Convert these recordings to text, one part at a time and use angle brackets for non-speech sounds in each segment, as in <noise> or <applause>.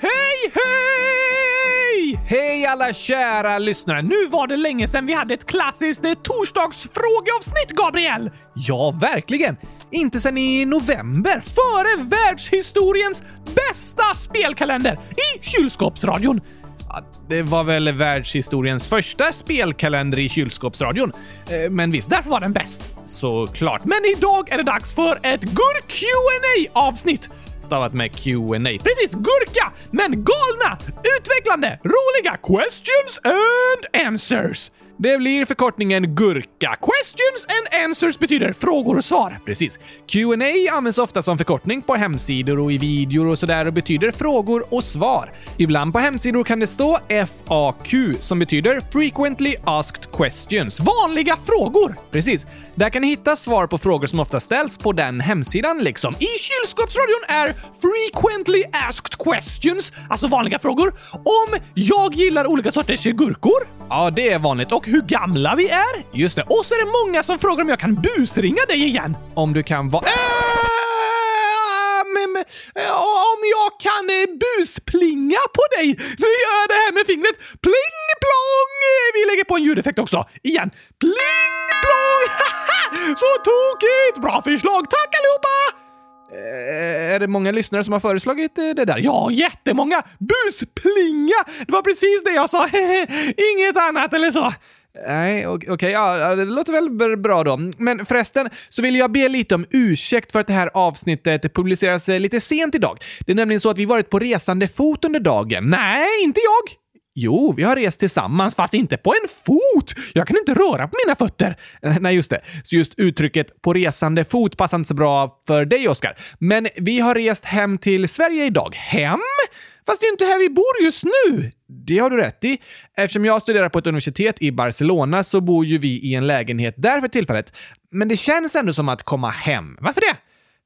Hej, hej, hej! Hej alla kära lyssnare! Nu var det länge sedan vi hade ett klassiskt eh, torsdagsfrågeavsnitt, Gabriel! Ja, verkligen! Inte sedan i november, före världshistoriens bästa spelkalender i kylskåpsradion. Ja, det var väl världshistoriens första spelkalender i kylskåpsradion. Eh, men visst, därför var den bäst. Såklart. Men idag är det dags för ett gurk qa avsnitt Stavat med Q&A. Precis, gurka! Men galna, utvecklande, roliga questions and answers. Det blir förkortningen GURKA. Questions and answers betyder frågor och svar. Precis. Q&A används ofta som förkortning på hemsidor och i videor och sådär och betyder frågor och svar. Ibland på hemsidor kan det stå FAQ som betyder Frequently Asked Questions. Vanliga frågor! Precis. Där kan ni hitta svar på frågor som ofta ställs på den hemsidan liksom. I kylskåpsradion är Frequently Asked Questions, alltså vanliga frågor, om jag gillar olika sorters gurkor. Ja, det är vanligt. Och hur gamla vi är. Just det. Och så är det många som frågar om jag kan busringa dig igen. Om du kan vara... Äh, men, eh, om jag kan eh, busplinga på dig. Nu gör jag det här med fingret. Pling plong! Eh, vi lägger på en ljudeffekt också. Igen. Pling plong! Så tokigt! Bra förslag. Tack allihopa! Är det många lyssnare som har föreslagit det där? Ja, jättemånga! Busplinga! Det var precis det jag sa. <laughs> Inget annat eller så. Nej, okej, Okay, ja, det låter väl bra då. Men förresten så vill jag be lite om ursäkt för att det här avsnittet publiceras eh, lite sent idag. Det är nämligen så att vi varit på resande fot under dagen. Nej, inte jag! Jo, vi har rest tillsammans, fast inte på en fot! Jag kan inte röra på mina fötter. <laughs> Nej, just det. Så just uttrycket “på resande fot” passar inte så bra för dig, Oskar. Men vi har rest hem till Sverige idag. Hem? Fast det är ju inte här vi bor just nu! Det har du rätt i. Eftersom jag studerar på ett universitet i Barcelona så bor ju vi i en lägenhet där för tillfället. Men det känns ändå som att komma hem. Varför det?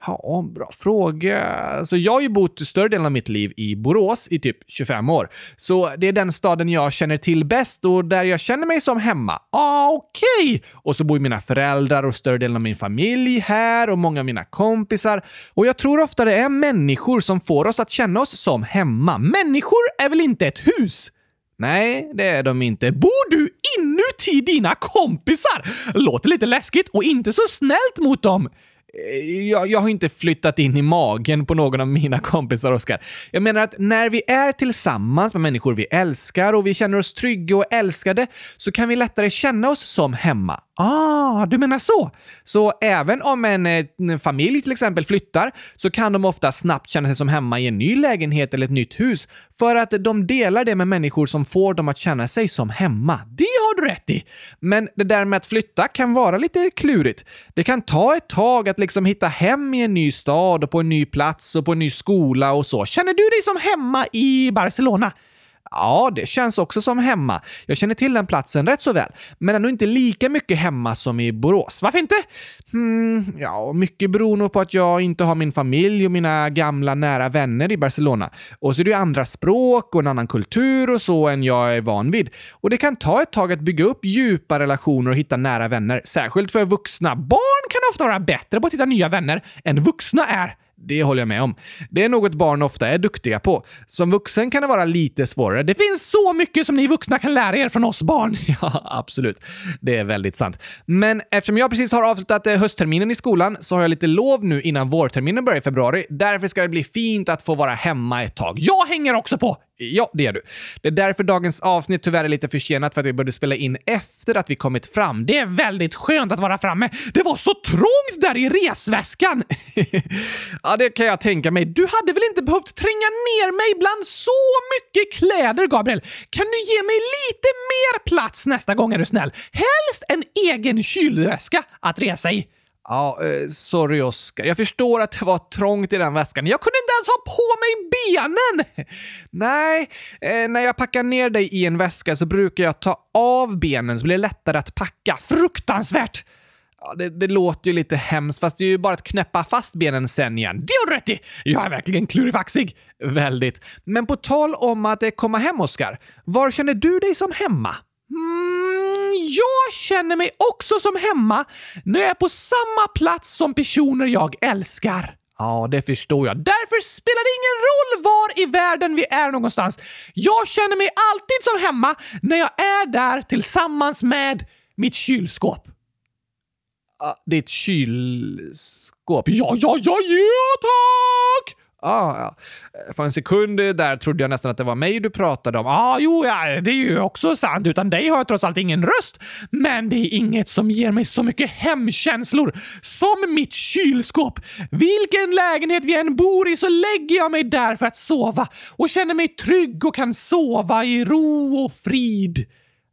Ja, bra fråga. Så jag har ju bott större delen av mitt liv i Borås i typ 25 år. Så det är den staden jag känner till bäst och där jag känner mig som hemma. Ah, Okej! Och så bor ju mina föräldrar och större delen av min familj här och många av mina kompisar. Och jag tror ofta det är människor som får oss att känna oss som hemma. Människor är väl inte ett hus? Nej, det är de inte. Bor du inuti dina kompisar? Låter lite läskigt och inte så snällt mot dem. Eh, jag, jag har inte flyttat in i magen på någon av mina kompisar, Oskar. Jag menar att när vi är tillsammans med människor vi älskar och vi känner oss trygga och älskade så kan vi lättare känna oss som hemma. Ah, du menar så? Så även om en, eh, en familj till exempel flyttar så kan de ofta snabbt känna sig som hemma i en ny lägenhet eller ett nytt hus för att de delar det med människor som får dem att känna sig som hemma. Det har du rätt i! Men det där med att flytta kan vara lite klurigt. Det kan ta ett tag att liksom hitta hem i en ny stad och på en ny plats och på en ny skola och så. Känner du dig som hemma i Barcelona? Ja, det känns också som hemma. Jag känner till den platsen rätt så väl, men ändå inte lika mycket hemma som i Borås. Varför inte? Hmm, ja, mycket beror nog på att jag inte har min familj och mina gamla nära vänner i Barcelona. Och så är det ju andra språk och en annan kultur och så än jag är van vid. Och det kan ta ett tag att bygga upp djupa relationer och hitta nära vänner, särskilt för vuxna. Barn kan ofta vara bättre på att hitta nya vänner än vuxna är. Det håller jag med om. Det är något barn ofta är duktiga på. Som vuxen kan det vara lite svårare. Det finns så mycket som ni vuxna kan lära er från oss barn. <laughs> Ja, absolut. Det är väldigt sant. Men eftersom jag precis har avslutat eh, höstterminen i skolan så har jag lite lov nu innan vårterminen börjar i februari. Därför ska det bli fint att få vara hemma ett tag. Jag hänger också på! Ja, det är du. Det är därför dagens avsnitt tyvärr är lite försenat för att vi började spela in efter att vi kommit fram. Det är väldigt skönt att vara framme. Det var så trångt där i resväskan! <laughs> ja, det kan jag tänka mig. Du hade väl inte behövt tränga ner mig bland så mycket kläder, Gabriel? Kan du ge mig lite mer plats nästa gång är du snäll? Helst en egen kylväska att resa i. Ja, eh, sorry Oskar. Jag förstår att det var trångt i den väskan. Jag kunde inte ens ha på mig benen! Nej, eh, när jag packar ner dig i en väska så brukar jag ta av benen så blir det lättare att packa. Fruktansvärt! Ja, det, det låter ju lite hemskt, fast det är ju bara att knäppa fast benen sen igen. Det har du rätt i! Jag är verkligen klurifaxig. Väldigt. Men på tal om att eh, komma hem, Oskar. Var känner du dig som hemma? Mm, jag känner mig också som hemma när jag är på samma plats som personer jag älskar. Ja, det förstår jag. Därför spelar det ingen roll var i världen vi är någonstans. Jag känner mig alltid som hemma när jag är där tillsammans med mitt kylskåp. Ah, ditt kylskåp? Ja, ja, ja, ja tack! Ah, ja. För en sekund där trodde jag nästan att det var mig du pratade om. Ah, jo, ja, det är ju också sant. Utan dig har jag trots allt ingen röst. Men det är inget som ger mig så mycket hemkänslor som mitt kylskåp. Vilken lägenhet vi än bor i så lägger jag mig där för att sova och känner mig trygg och kan sova i ro och frid.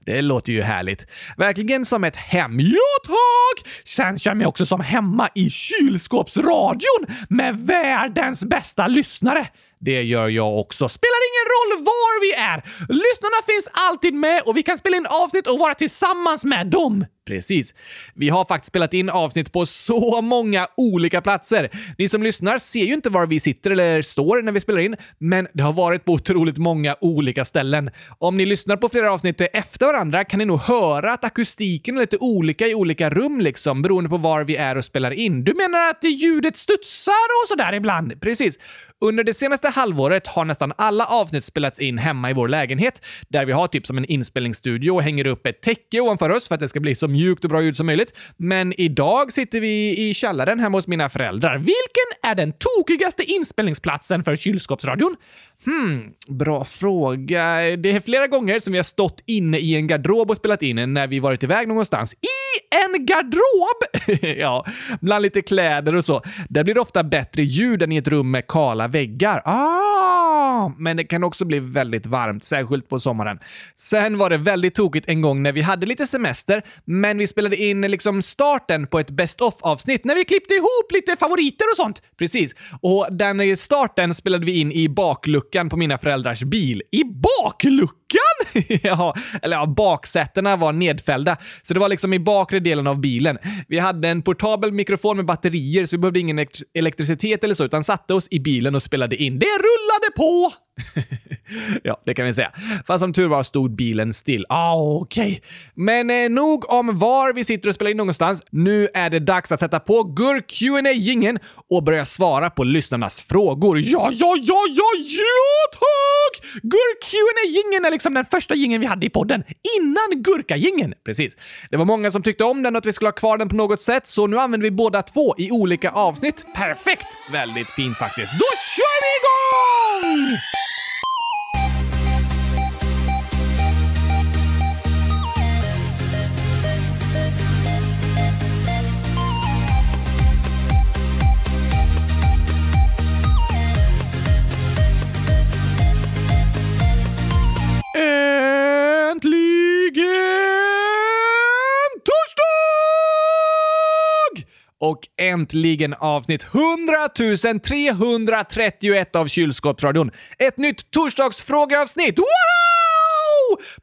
Det låter ju härligt. Verkligen som ett hem. Ja, tack! Sen känner jag mig också som hemma i kylskåpsradion med världens bästa lyssnare. Det gör jag också. Spelar ingen roll var vi är. Lyssnarna finns alltid med och vi kan spela in avsnitt och vara tillsammans med dem. Precis. Vi har faktiskt spelat in avsnitt på så många olika platser. Ni som lyssnar ser ju inte var vi sitter eller står när vi spelar in, men det har varit på otroligt många olika ställen. Om ni lyssnar på flera avsnitt efter varandra kan ni nog höra att akustiken är lite olika i olika rum liksom, beroende på var vi är och spelar in. Du menar att ljudet studsar och sådär ibland? Precis. Under det senaste halvåret har nästan alla avsnitt spelats in hemma i vår lägenhet, där vi har typ som en inspelningsstudio och hänger upp ett täcke ovanför oss för att det ska bli så mjukt och bra ljud som möjligt. Men idag sitter vi i källaren hemma hos mina föräldrar. Vilken är den tokigaste inspelningsplatsen för kylskåpsradion? Hmm, bra fråga. Det är flera gånger som vi har stått inne i en garderob och spelat in när vi varit iväg någonstans. I en garderob! <laughs> ja, bland lite kläder och så. Där blir det ofta bättre ljud än i ett rum med kala väggar. Ah, men det kan också bli väldigt varmt, särskilt på sommaren. Sen var det väldigt tokigt en gång när vi hade lite semester, men vi spelade in liksom starten på ett best of-avsnitt när vi klippte ihop lite favoriter och sånt. Precis. Och den starten spelade vi in i bakluckan på mina föräldrars bil. I bakluckan? <laughs> ja, eller ja, baksätena var nedfällda, så det var liksom i bakre delen av bilen. Vi hade en portabel mikrofon med batterier, så vi behövde ingen elektricitet eller så, utan satte oss i bilen och spelade in. Det rullade på! <laughs> ja, det kan vi säga. Fast som tur var stod bilen still. Ah, okej. Okay. Men eh, nog om var vi sitter och spelar in någonstans. Nu är det dags att sätta på gur qa gingen och börja svara på lyssnarnas frågor. Ja, ja, ja, ja, ja, tack! Gurk-Q&A-jingeln är liksom den första jingeln vi hade i podden. Innan Gurka-gingen. Precis. Det var många som tyckte om den och att vi skulle ha kvar den på något sätt, så nu använder vi båda två i olika avsnitt. Perfekt! Väldigt fint faktiskt. Då kör vi igång! Och äntligen avsnitt 100 331 av Kylskåpsradion. Ett nytt torsdagsfrågeavsnitt! Woho!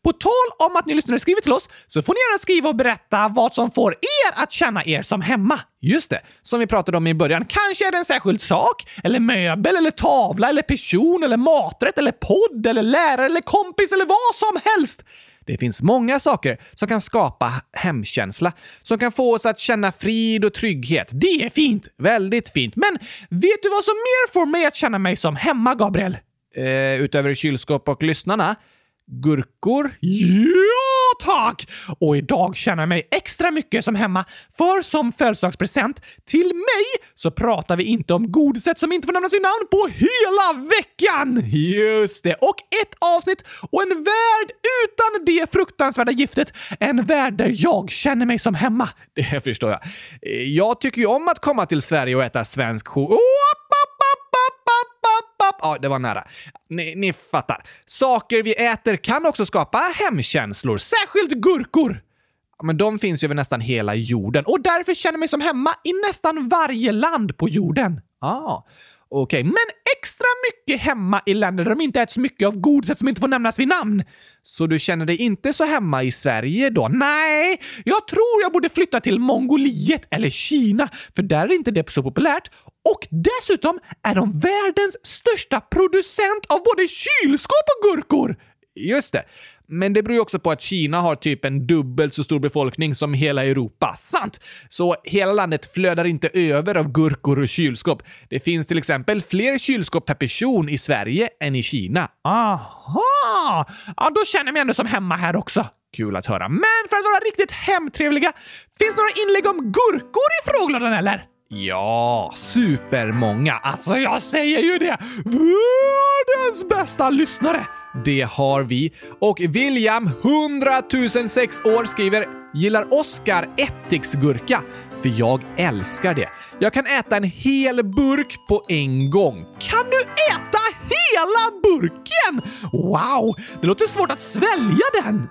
På tal om att ni lyssnare skriver till oss så får ni gärna skriva och berätta vad som får er att känna er som hemma. Just det, som vi pratade om i början. Kanske är det en särskild sak, eller möbel, eller tavla, eller person, eller maträtt, eller podd, eller lärare, eller kompis, eller vad som helst. Det finns många saker som kan skapa hemkänsla, som kan få oss att känna frid och trygghet. Det är fint! Väldigt fint. Men vet du vad som mer får mig att känna mig som hemma, Gabriel? Eh, utöver kylskåp och lyssnarna? Gurkor? Ja! tack! Och idag känner jag mig extra mycket som hemma, för som födelsedagspresent till mig så pratar vi inte om godiset som inte får nämnas vid namn på hela veckan! Just det! Och ett avsnitt och en värld utan det fruktansvärda giftet. En värld där jag känner mig som hemma. Det förstår jag. Jag tycker ju om att komma till Sverige och äta svensk choklad. Ja, det var nära. Ni, ni fattar. Saker vi äter kan också skapa hemkänslor, särskilt gurkor. Men de finns ju över nästan hela jorden och därför känner jag mig som hemma i nästan varje land på jorden. Ah, Okej, okay. men extra mycket hemma i länder där de inte äter så mycket av godiset som inte får nämnas vid namn. Så du känner dig inte så hemma i Sverige då? Nej, jag tror jag borde flytta till Mongoliet eller Kina, för där är inte det så populärt. Och dessutom är de världens största producent av både kylskåp och gurkor. Just det. Men det beror ju också på att Kina har typ en dubbelt så stor befolkning som hela Europa. Sant! Så hela landet flödar inte över av gurkor och kylskåp. Det finns till exempel fler kylskåp per person i Sverige än i Kina. Aha! Ja, då känner jag mig ändå som hemma här också. Kul att höra. Men för att vara riktigt hemtrevliga, finns det några inlägg om gurkor i frågelådan eller? Ja, supermånga. Alltså, jag säger ju det! Världens bästa lyssnare! Det har vi. Och William, 100 006 år, skriver “Gillar Oscar ättiksgurka? För jag älskar det. Jag kan äta en hel burk på en gång. Kan du äta hela burken? Wow, det låter svårt att svälja den.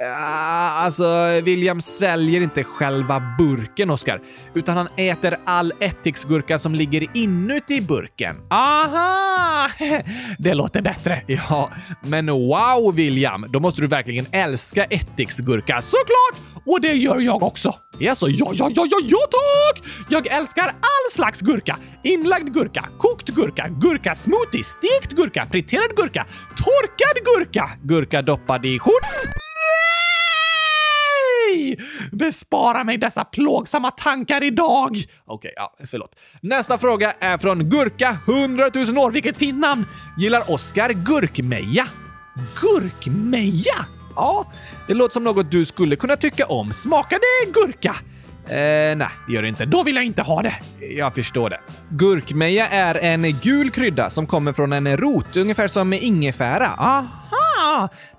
Eh, alltså, William sväljer inte själva burken, Oscar, utan han äter all ättiksgurka som ligger inuti burken. Aha! <laughs> Det låter bättre. Ja, men wow, William, då måste du verkligen älska ättiksgurka. Såklart! Och det gör jag också. Jaså, ja, ja, ja, ja, ja tack! Jag älskar all slags gurka. Inlagd gurka, kokt gurka, gurka smoothie, stekt gurka, friterad gurka, torkad gurka, gurka doppad i skjortan Nej! Bespara mig dessa plågsamma tankar idag! Okej, okay, ja, förlåt. Nästa fråga är från Gurka 100 000 år. Vilket fint namn! Gillar Oskar gurkmeja? Gurkmeja? Ja, det låter som något du skulle kunna tycka om. Smakar det gurka? Eh, nej, det gör det inte. Då vill jag inte ha det. Jag förstår det. Gurkmeja är en gul krydda som kommer från en rot, ungefär som ingefära. Aha!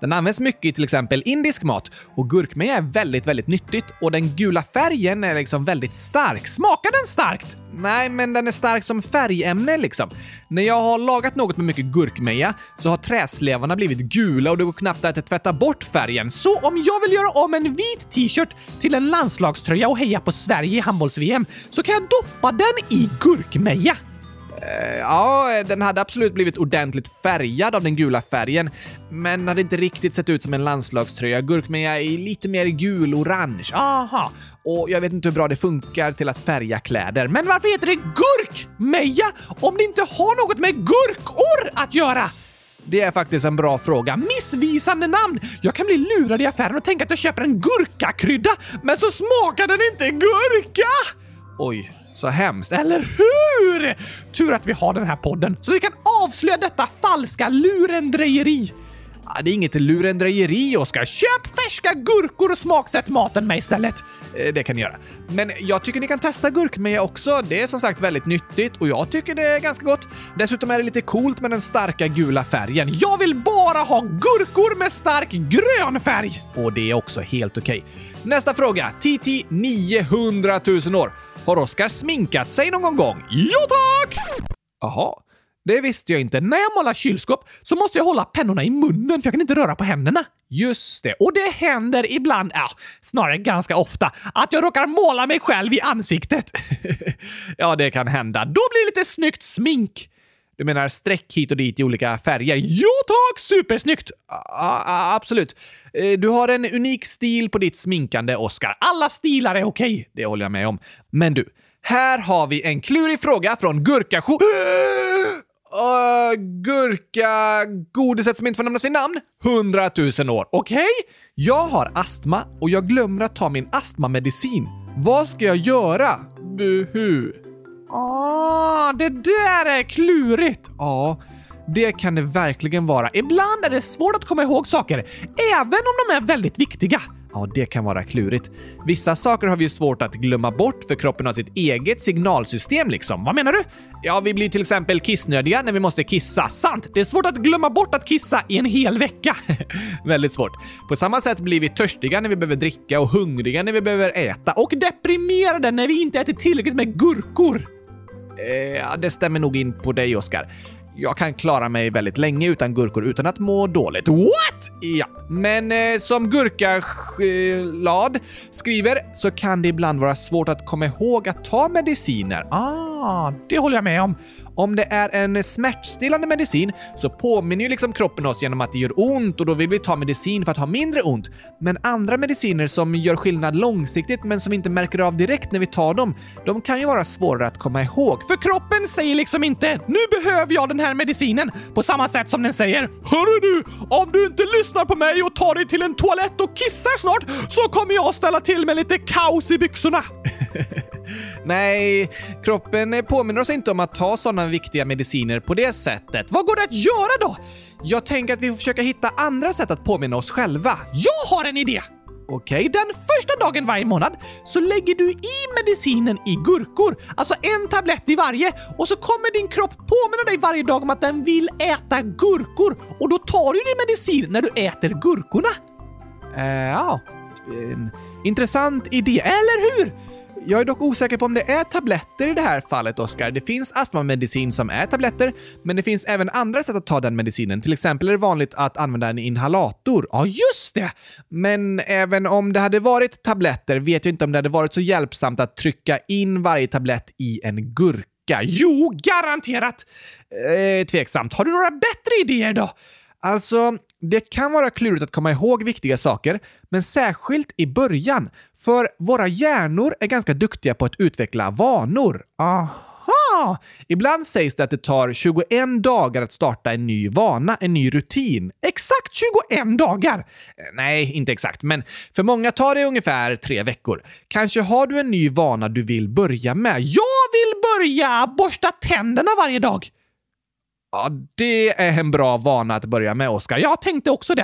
Den används mycket i till exempel indisk mat och gurkmeja är väldigt, väldigt nyttigt och den gula färgen är liksom väldigt stark. Smakar den starkt? Nej, men den är stark som färgämne liksom. När jag har lagat något med mycket gurkmeja så har träslevarna blivit gula och det går knappt att tvätta bort färgen. Så om jag vill göra om en vit t-shirt till en landslagströja och heja på Sverige i handbolls-VM så kan jag doppa den i gurkmeja. Eh, ja, den hade absolut blivit ordentligt färgad av den gula färgen, men hade inte riktigt sett ut som en landslagströja. Gurkmeja är lite mer gul-orange. Aha! Och jag vet inte hur bra det funkar till att färga kläder. Men varför heter det gurkmeja om det inte har något med gurkor att göra? Det är faktiskt en bra fråga. Missvisande namn! Jag kan bli lurad i affären och tänka att jag köper en gurkakrydda, men så smakar den inte gurka! Oj, så hemskt, eller hur? Tur att vi har den här podden så vi kan avslöja detta falska lurendrejeri. Ja, det är inget lurendrejeri, Oskar. Köp färska gurkor och smaksätt maten med istället. Eh, det kan ni göra. Men jag tycker ni kan testa gurkmeja också. Det är som sagt väldigt nyttigt och jag tycker det är ganska gott. Dessutom är det lite coolt med den starka gula färgen. Jag vill bara ha gurkor med stark grön färg! Och det är också helt okej. Okay. Nästa fråga. TT 900 000 år. Har Oskar sminkat sig någon gång? Ja tack! Jaha. Det visste jag inte. När jag målar kylskåp så måste jag hålla pennorna i munnen för jag kan inte röra på händerna. Just det. Och det händer ibland, ja, snarare ganska ofta, att jag råkar måla mig själv i ansiktet. <laughs> ja, det kan hända. Då blir det lite snyggt smink. Du menar streck hit och dit i olika färger? Ja tack! Supersnyggt! A absolut. Eh, du har en unik stil på ditt sminkande, Oscar. Alla stilar är okej, okay. det håller jag med om. Men du, här har vi en klurig fråga från Gurka <gasps> Uh, gurka... Godiset som inte får nämnas vid namn? 100 000 år. Okej? Okay? Jag har astma och jag glömmer att ta min astmamedicin. Vad ska jag göra? Buhu. Ah, det där är klurigt. Ja, det kan det verkligen vara. Ibland är det svårt att komma ihåg saker, även om de är väldigt viktiga. Ja, det kan vara klurigt. Vissa saker har vi ju svårt att glömma bort för kroppen har sitt eget signalsystem liksom. Vad menar du? Ja, vi blir till exempel kissnödiga när vi måste kissa. Sant! Det är svårt att glömma bort att kissa i en hel vecka. <laughs> Väldigt svårt. På samma sätt blir vi törstiga när vi behöver dricka och hungriga när vi behöver äta och deprimerade när vi inte äter tillräckligt med gurkor. Eh, ja, det stämmer nog in på dig, Oskar jag kan klara mig väldigt länge utan gurkor utan att må dåligt. What? Ja, men eh, som Gurkalad skriver så kan det ibland vara svårt att komma ihåg att ta mediciner. Ah, det håller jag med om. Om det är en smärtstillande medicin så påminner ju liksom kroppen oss genom att det gör ont och då vill vi ta medicin för att ha mindre ont. Men andra mediciner som gör skillnad långsiktigt men som vi inte märker av direkt när vi tar dem, de kan ju vara svårare att komma ihåg. För kroppen säger liksom inte “Nu behöver jag den här medicinen” på samma sätt som den säger “Hörru du, om du inte lyssnar på mig och tar dig till en toalett och kissar snart så kommer jag ställa till med lite kaos i byxorna.” <laughs> Nej, kroppen påminner oss inte om att ta sådana viktiga mediciner på det sättet. Vad går det att göra då? Jag tänker att vi får försöka hitta andra sätt att påminna oss själva. Jag har en idé! Okej, den första dagen varje månad så lägger du i medicinen i gurkor. Alltså en tablett i varje. Och så kommer din kropp påminna dig varje dag om att den vill äta gurkor. Och då tar du din medicin när du äter gurkorna. Uh, ja, en intressant idé, eller hur? Jag är dock osäker på om det är tabletter i det här fallet, Oskar. Det finns astmamedicin som är tabletter, men det finns även andra sätt att ta den medicinen. Till exempel är det vanligt att använda en inhalator. Ja, just det! Men även om det hade varit tabletter vet jag inte om det hade varit så hjälpsamt att trycka in varje tablett i en gurka. Jo, garanterat! Eh, tveksamt. Har du några bättre idéer då? Alltså, det kan vara klurigt att komma ihåg viktiga saker, men särskilt i början. För våra hjärnor är ganska duktiga på att utveckla vanor. Aha! Ibland sägs det att det tar 21 dagar att starta en ny vana, en ny rutin. Exakt 21 dagar! Eh, nej, inte exakt, men för många tar det ungefär tre veckor. Kanske har du en ny vana du vill börja med. Jag vill börja borsta tänderna varje dag! Ja, det är en bra vana att börja med, Oskar. Jag tänkte också det.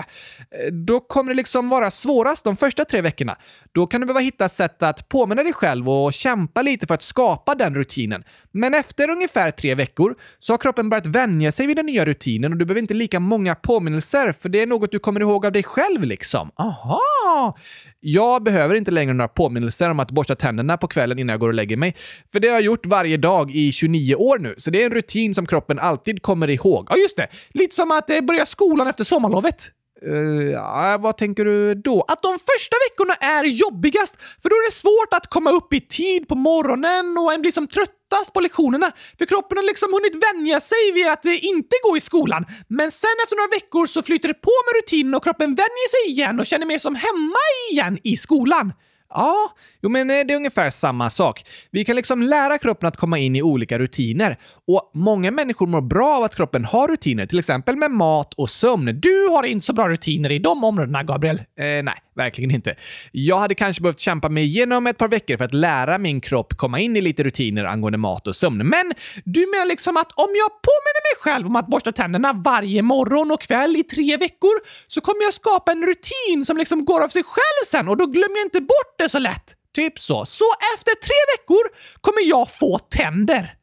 Eh, då kommer det liksom vara svårast de första tre veckorna. Då kan du behöva hitta sätt att påminna dig själv och kämpa lite för att skapa den rutinen. Men efter ungefär tre veckor så har kroppen börjat vänja sig vid den nya rutinen och du behöver inte lika många påminnelser, för det är något du kommer ihåg av dig själv liksom. Aha! Jag behöver inte längre några påminnelser om att borsta tänderna på kvällen innan jag går och lägger mig. För det har jag gjort varje dag i 29 år nu, så det är en rutin som kroppen alltid kommer ihåg. Ja, just det! Lite som att eh, börja skolan efter sommarlovet. Uh, ja, vad tänker du då? Att de första veckorna är jobbigast, för då är det svårt att komma upp i tid på morgonen och en blir som tröttast på lektionerna. För kroppen har liksom hunnit vänja sig vid att eh, inte gå i skolan. Men sen efter några veckor så flyter det på med rutinen och kroppen vänjer sig igen och känner mer som hemma igen i skolan. Ja, jo men eh, det är ungefär samma sak. Vi kan liksom lära kroppen att komma in i olika rutiner. Och många människor mår bra av att kroppen har rutiner, till exempel med mat och sömn. Du har inte så bra rutiner i de områdena, Gabriel. Eh, nej, verkligen inte. Jag hade kanske behövt kämpa mig igenom ett par veckor för att lära min kropp komma in i lite rutiner angående mat och sömn. Men du menar liksom att om jag påminner mig själv om att borsta tänderna varje morgon och kväll i tre veckor så kommer jag skapa en rutin som liksom går av sig själv sen och då glömmer jag inte bort det så lätt. Typ så. Så efter tre veckor kommer jag få tänder.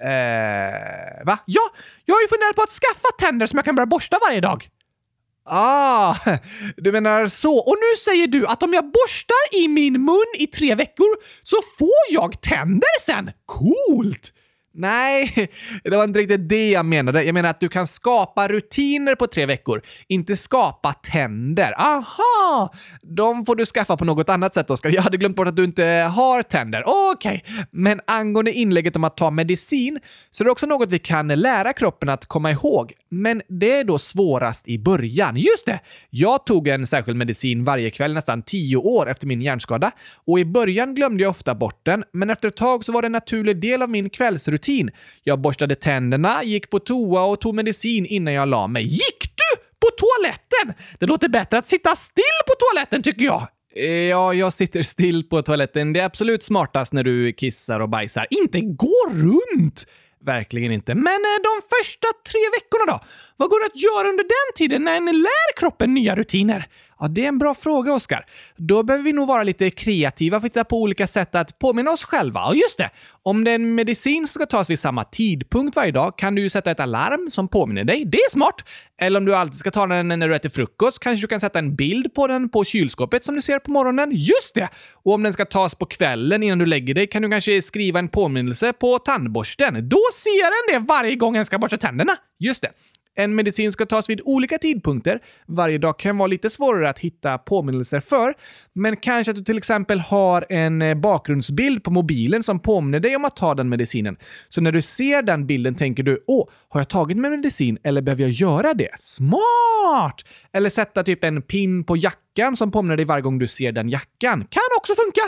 Eh, va? Ja, jag har ju funderat på att skaffa tänder som jag kan börja borsta varje dag. Ah, <laughs> du menar så. Och nu säger du att om jag borstar i min mun i tre veckor så får jag tänder sen. Coolt! Nej, <laughs> det var inte riktigt det jag menade. Jag menar att du kan skapa rutiner på tre veckor, inte skapa tänder. Aha! De får du skaffa på något annat sätt, Oskar. Jag hade glömt bort att du inte har tänder. Okej, okay. men angående inlägget om att ta medicin så är det också något vi kan lära kroppen att komma ihåg. Men det är då svårast i början. Just det! Jag tog en särskild medicin varje kväll nästan tio år efter min hjärnskada och i början glömde jag ofta bort den, men efter ett tag så var det en naturlig del av min kvällsrutin rutin. Jag borstade tänderna, gick på toa och tog medicin innan jag la mig. Gick du på toaletten? Det låter bättre att sitta still på toaletten tycker jag. Eh, ja, jag sitter still på toaletten. Det är absolut smartast när du kissar och bajsar. Inte gå runt! Verkligen inte. Men eh, de första tre veckorna då? Vad går det att göra under den tiden när en lär kroppen nya rutiner? Ja, det är en bra fråga, Oskar. Då behöver vi nog vara lite kreativa för att hitta på olika sätt att påminna oss själva. Ja, just det! Om det är en medicin som ska tas vid samma tidpunkt varje dag kan du ju sätta ett alarm som påminner dig. Det är smart! Eller om du alltid ska ta den när du äter frukost kanske du kan sätta en bild på den på kylskåpet som du ser på morgonen. Just det! Och om den ska tas på kvällen innan du lägger dig kan du kanske skriva en påminnelse på tandborsten. Då ser den det varje gång den ska borsta tänderna. Just det. En medicin ska tas vid olika tidpunkter. Varje dag kan vara lite svårare att hitta påminnelser för, men kanske att du till exempel har en eh, bakgrundsbild på mobilen som påminner dig om att ta den medicinen. Så när du ser den bilden tänker du “Åh, har jag tagit min medicin eller behöver jag göra det?” Smart! Eller sätta typ en pin på jackan som påminner dig varje gång du ser den jackan. Kan också funka!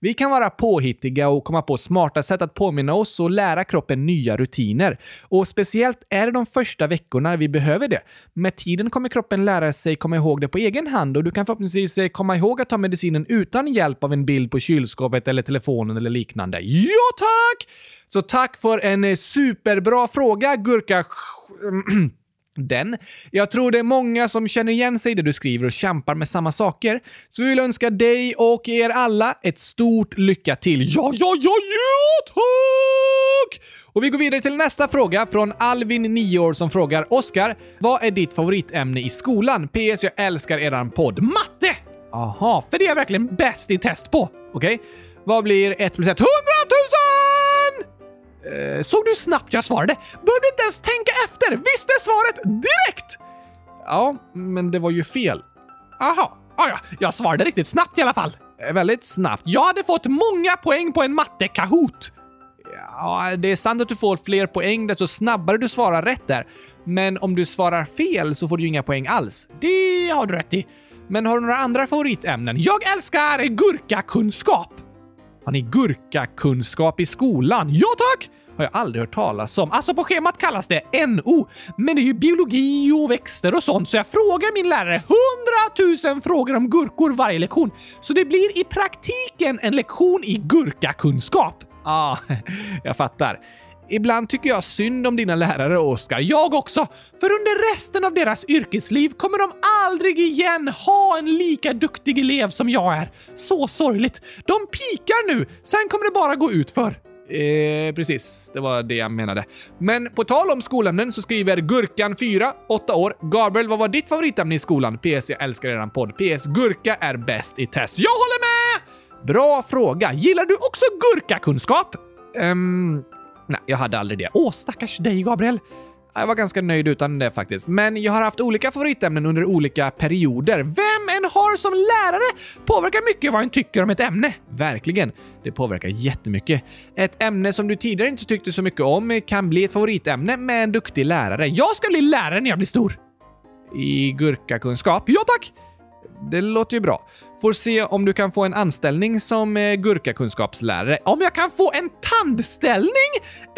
Vi kan vara påhittiga och komma på smarta sätt att påminna oss och lära kroppen nya rutiner. Och speciellt är det de första veckorna vi behöver det. Med tiden kommer kroppen lära sig komma ihåg det på egen hand och du kan förhoppningsvis eh, komma ihåg att ta medicinen utan hjälp av en bild på kylskåpet eller telefonen eller liknande. Ja, tack! Så tack för en eh, superbra fråga, Gurka... <clears throat> den. Jag tror det är många som känner igen sig i det du skriver och kämpar med samma saker. Så vi vill önska dig och er alla ett stort lycka till. Ja, ja, ja, ja, tack! Och vi går vidare till nästa fråga från Alvin, 9 år, som frågar Oskar, vad är ditt favoritämne i skolan? PS, jag älskar eran podd. Matte! Aha, för det är jag verkligen bäst i test på. Okej. Okay. Vad blir 1 plus 1? 100 000! Eh, såg du snabbt jag svarade? Bör du inte ens tänka efter. Visste svaret direkt! Ja, men det var ju fel. Aha, ah, ja, jag svarade riktigt snabbt i alla fall. Eh, väldigt snabbt. Jag hade fått många poäng på en matte-kahoot. Ja, det är sant att du får fler poäng desto snabbare du svarar rätt där. Men om du svarar fel så får du ju inga poäng alls. Det har du rätt i. Men har du några andra favoritämnen? Jag älskar gurkakunskap! Har ni gurkakunskap i skolan? Ja tack! Har jag aldrig hört talas om. Alltså på schemat kallas det NO, men det är ju biologi och växter och sånt, så jag frågar min lärare hundratusen frågor om gurkor varje lektion. Så det blir i praktiken en lektion i gurkakunskap. Ja, ah, <laughs> jag fattar. Ibland tycker jag synd om dina lärare, Oskar. Jag också! För under resten av deras yrkesliv kommer de aldrig igen ha en lika duktig elev som jag är. Så sorgligt. De pikar nu, sen kommer det bara gå ut för. Eh, precis, det var det jag menade. Men på tal om skolämnen så skriver Gurkan 4, 8 år. Gabriel, vad var ditt favoritämne i skolan? PS, jag älskar eran podd. PS, gurka är bäst i test. Jag håller med! Bra fråga. Gillar du också gurkakunskap? Um, nej, jag hade aldrig det. Åh, stackars dig, Gabriel. Jag var ganska nöjd utan det faktiskt. Men jag har haft olika favoritämnen under olika perioder. Vem en har som lärare påverkar mycket vad en tycker om ett ämne. Verkligen. Det påverkar jättemycket. Ett ämne som du tidigare inte tyckte så mycket om kan bli ett favoritämne med en duktig lärare. Jag ska bli lärare när jag blir stor. I gurkakunskap? Ja tack! Det låter ju bra. Får se om du kan få en anställning som eh, gurkakunskapslärare. Om jag kan få en tandställning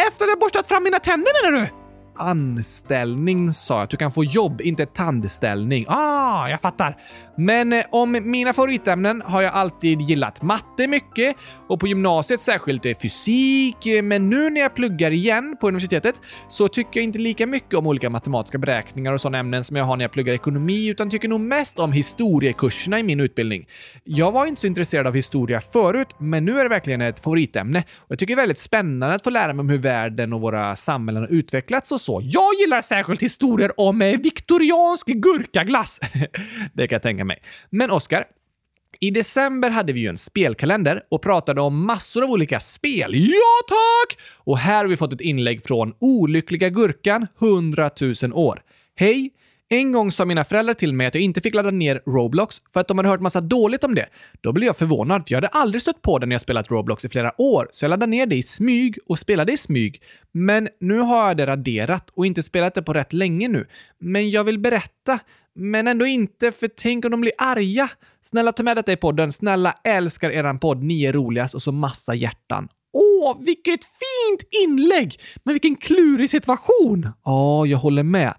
efter att jag borstat fram mina tänder menar du? Anställning sa jag. Att du kan få jobb, inte tandställning. Ah, jag fattar. Men eh, om mina favoritämnen har jag alltid gillat matte mycket och på gymnasiet särskilt eh, fysik. Eh, men nu när jag pluggar igen på universitetet så tycker jag inte lika mycket om olika matematiska beräkningar och sådana ämnen som jag har när jag pluggar ekonomi, utan tycker nog mest om historiekurserna i min utbildning. Jag var inte så intresserad av historia förut, men nu är det verkligen ett favoritämne och jag tycker det är väldigt spännande att få lära mig om hur världen och våra samhällen har utvecklats och så. Jag gillar särskilt historier om eh, viktoriansk gurkaglass. <laughs> det kan jag tänka mig. Men Oskar, i december hade vi ju en spelkalender och pratade om massor av olika spel. Ja tack! Och här har vi fått ett inlägg från Olyckliga Gurkan 100 000 år. Hej! En gång sa mina föräldrar till mig att jag inte fick ladda ner Roblox för att de hade hört massa dåligt om det. Då blev jag förvånad, för jag hade aldrig stött på det när jag spelat Roblox i flera år, så jag laddade ner det i smyg och spelade i smyg. Men nu har jag det raderat och inte spelat det på rätt länge nu. Men jag vill berätta, men ändå inte, för tänk om de blir arga. Snälla ta med detta i podden. Snälla älskar eran podd. Ni är roligast och så massa hjärtan. Åh, vilket fint inlägg! Men vilken klurig situation! Ja, jag håller med.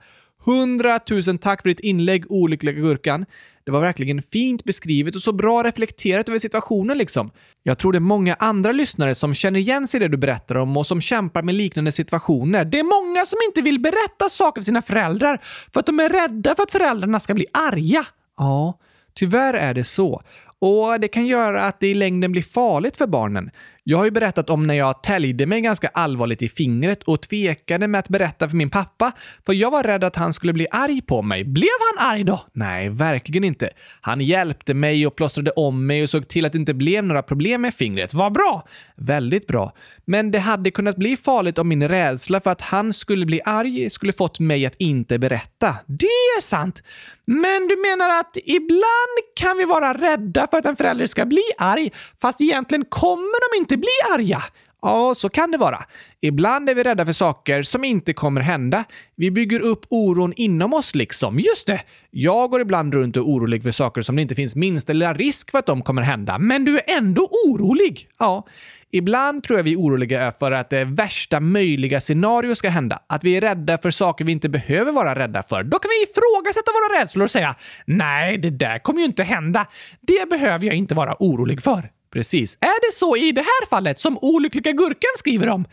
100 000 tack för ditt inlägg, olyckliga gurkan. Det var verkligen fint beskrivet och så bra reflekterat över situationen liksom. Jag tror det är många andra lyssnare som känner igen sig i det du berättar om och som kämpar med liknande situationer. Det är många som inte vill berätta saker för sina föräldrar för att de är rädda för att föräldrarna ska bli arga. Ja, tyvärr är det så. Och det kan göra att det i längden blir farligt för barnen. Jag har ju berättat om när jag täljde mig ganska allvarligt i fingret och tvekade med att berätta för min pappa, för jag var rädd att han skulle bli arg på mig. Blev han arg då? Nej, verkligen inte. Han hjälpte mig och plåstrade om mig och såg till att det inte blev några problem med fingret. Vad bra! Väldigt bra. Men det hade kunnat bli farligt om min rädsla för att han skulle bli arg skulle fått mig att inte berätta. Det är sant! Men du menar att ibland kan vi vara rädda för att en förälder ska bli arg, fast egentligen kommer de inte inte bli arga? Ja, så kan det vara. Ibland är vi rädda för saker som inte kommer hända. Vi bygger upp oron inom oss liksom. Just det! Jag går ibland runt och är orolig för saker som det inte finns minsta lilla risk för att de kommer hända. Men du är ändå orolig! Ja. Ibland tror jag vi är oroliga för att det värsta möjliga scenario ska hända. Att vi är rädda för saker vi inte behöver vara rädda för. Då kan vi ifrågasätta våra rädslor och säga “Nej, det där kommer ju inte hända. Det behöver jag inte vara orolig för.” Precis. Är det så i det här fallet som Olyckliga Gurkan skriver om?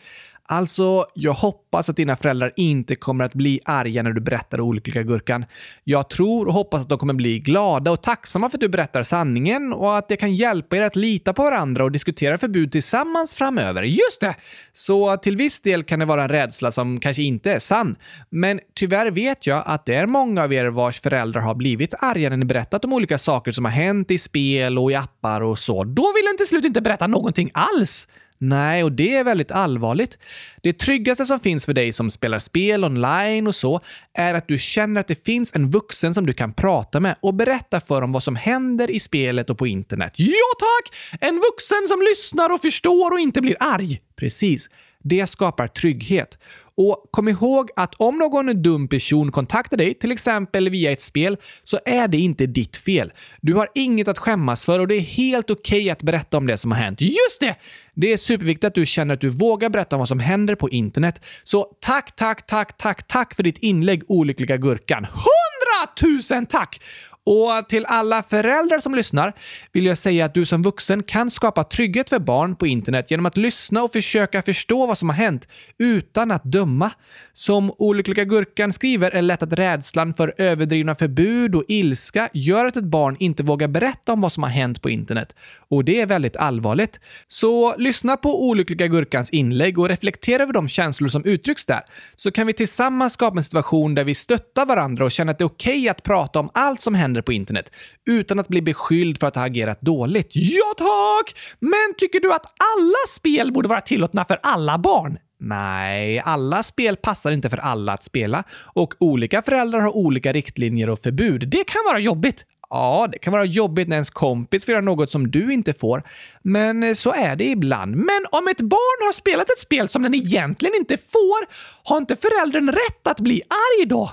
Alltså, jag hoppas att dina föräldrar inte kommer att bli arga när du berättar olyckliga gurkan. Jag tror och hoppas att de kommer bli glada och tacksamma för att du berättar sanningen och att det kan hjälpa er att lita på varandra och diskutera förbud tillsammans framöver. Just det! Så till viss del kan det vara en rädsla som kanske inte är sann. Men tyvärr vet jag att det är många av er vars föräldrar har blivit arga när ni berättat om olika saker som har hänt i spel och i appar och så. Då vill den till slut inte berätta någonting alls. Nej, och det är väldigt allvarligt. Det tryggaste som finns för dig som spelar spel online och så är att du känner att det finns en vuxen som du kan prata med och berätta för om vad som händer i spelet och på internet. Ja tack! En vuxen som lyssnar och förstår och inte blir arg. Precis. Det skapar trygghet. Och kom ihåg att om någon dum person kontaktar dig, till exempel via ett spel, så är det inte ditt fel. Du har inget att skämmas för och det är helt okej okay att berätta om det som har hänt. Just det! Det är superviktigt att du känner att du vågar berätta om vad som händer på internet. Så tack, tack, tack, tack, tack för ditt inlägg, olyckliga gurkan. Hundratusen tack! Och till alla föräldrar som lyssnar vill jag säga att du som vuxen kan skapa trygghet för barn på internet genom att lyssna och försöka förstå vad som har hänt utan att döma. Som Olyckliga Gurkan skriver är det lätt att rädslan för överdrivna förbud och ilska gör att ett barn inte vågar berätta om vad som har hänt på internet. Och det är väldigt allvarligt. Så lyssna på Olyckliga Gurkans inlägg och reflektera över de känslor som uttrycks där. Så kan vi tillsammans skapa en situation där vi stöttar varandra och känner att det är okej okay att prata om allt som händer på internet utan att bli beskylld för att ha agerat dåligt. Ja tack! Men tycker du att alla spel borde vara tillåtna för alla barn? Nej, alla spel passar inte för alla att spela och olika föräldrar har olika riktlinjer och förbud. Det kan vara jobbigt. Ja, det kan vara jobbigt när ens kompis får göra något som du inte får, men så är det ibland. Men om ett barn har spelat ett spel som den egentligen inte får, har inte föräldern rätt att bli arg då?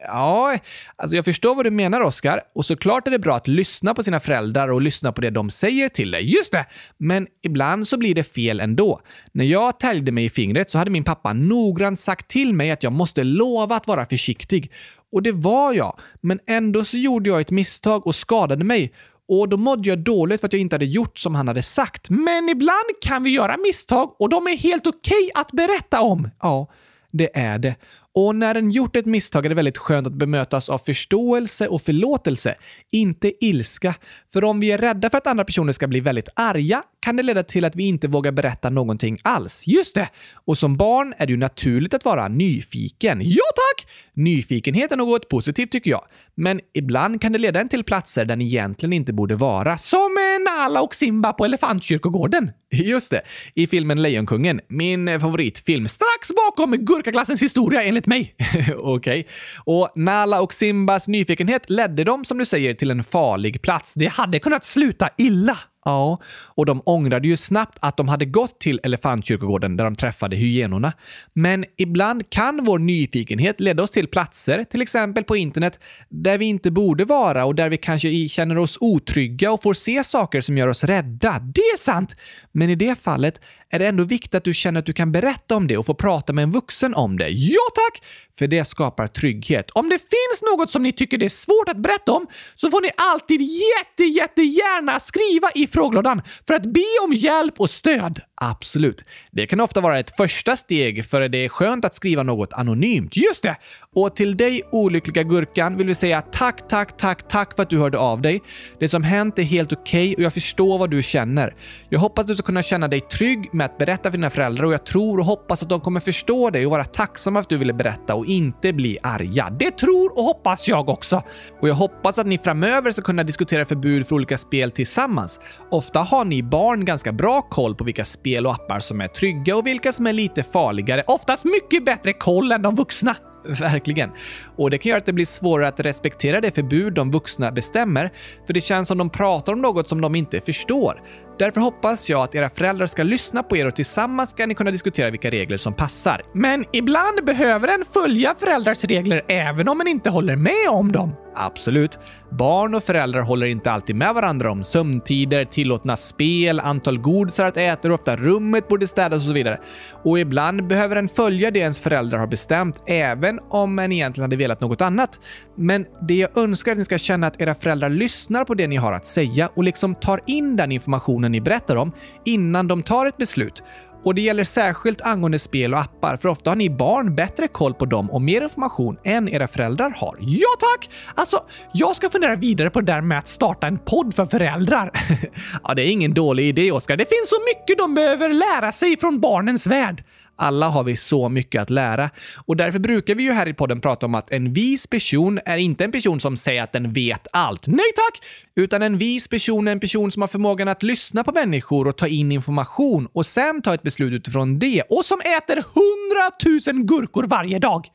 Ja, alltså jag förstår vad du menar Oskar. Och såklart är det bra att lyssna på sina föräldrar och lyssna på det de säger till dig. Just det! Men ibland så blir det fel ändå. När jag täljde mig i fingret så hade min pappa noggrant sagt till mig att jag måste lova att vara försiktig. Och det var jag. Men ändå så gjorde jag ett misstag och skadade mig. Och då mådde jag dåligt för att jag inte hade gjort som han hade sagt. Men ibland kan vi göra misstag och de är helt okej okay att berätta om. Ja, det är det. Och när en gjort ett misstag är det väldigt skönt att bemötas av förståelse och förlåtelse, inte ilska. För om vi är rädda för att andra personer ska bli väldigt arga kan det leda till att vi inte vågar berätta någonting alls. Just det! Och som barn är det ju naturligt att vara nyfiken. Ja tack! Nyfikenhet är något positivt tycker jag. Men ibland kan det leda en till platser där ni egentligen inte borde vara. Som Nala och Simba på Elefantkyrkogården. Just det, i filmen Lejonkungen, min favoritfilm. Strax bakom Gurkaklassens historia enligt mig. <laughs> Okej. Okay. Och Nala och Simbas nyfikenhet ledde dem, som du säger, till en farlig plats. Det hade kunnat sluta illa. Ja, och de ångrade ju snabbt att de hade gått till Elefantkyrkogården där de träffade hyenorna. Men ibland kan vår nyfikenhet leda oss till platser, till exempel på internet, där vi inte borde vara och där vi kanske känner oss otrygga och får se saker som gör oss rädda. Det är sant! Men i det fallet är det ändå viktigt att du känner att du kan berätta om det och få prata med en vuxen om det. Ja tack! För det skapar trygghet. Om det finns något som ni tycker det är svårt att berätta om så får ni alltid jätte, jättegärna skriva i frågelådan för att be om hjälp och stöd. Absolut. Det kan ofta vara ett första steg för det är skönt att skriva något anonymt. Just det! Och till dig olyckliga gurkan vill vi säga tack, tack, tack, tack för att du hörde av dig. Det som hänt är helt okej okay och jag förstår vad du känner. Jag hoppas att du ska kunna känna dig trygg med att berätta för dina föräldrar och jag tror och hoppas att de kommer förstå dig och vara tacksamma för att du ville berätta och inte bli arga. Det tror och hoppas jag också. Och jag hoppas att ni framöver ska kunna diskutera förbud för olika spel tillsammans. Ofta har ni barn ganska bra koll på vilka spel och appar som är trygga och vilka som är lite farligare. Oftast mycket bättre koll än de vuxna. <laughs> Verkligen. Och det kan göra att det blir svårare att respektera det förbud de vuxna bestämmer, för det känns som de pratar om något som de inte förstår. Därför hoppas jag att era föräldrar ska lyssna på er och tillsammans ska ni kunna diskutera vilka regler som passar. Men ibland behöver en följa föräldrars regler även om en inte håller med om dem. Absolut. Barn och föräldrar håller inte alltid med varandra om sömntider, tillåtna spel, antal godisar att äta, hur ofta rummet borde städas och så vidare. Och ibland behöver en följa det ens föräldrar har bestämt, även om en egentligen hade velat något annat. Men det jag önskar är att ni ska känna att era föräldrar lyssnar på det ni har att säga och liksom tar in den informationen ni berättar om innan de tar ett beslut. Och det gäller särskilt angående spel och appar, för ofta har ni barn bättre koll på dem och mer information än era föräldrar har. Ja tack! Alltså, jag ska fundera vidare på det där med att starta en podd för föräldrar. <laughs> ja, det är ingen dålig idé, Oskar. Det finns så mycket de behöver lära sig från barnens värld. Alla har vi så mycket att lära och därför brukar vi ju här i podden prata om att en vis person är inte en person som säger att den vet allt. Nej tack! Utan en vis person är en person som har förmågan att lyssna på människor och ta in information och sen ta ett beslut utifrån det och som äter hundratusen gurkor varje dag.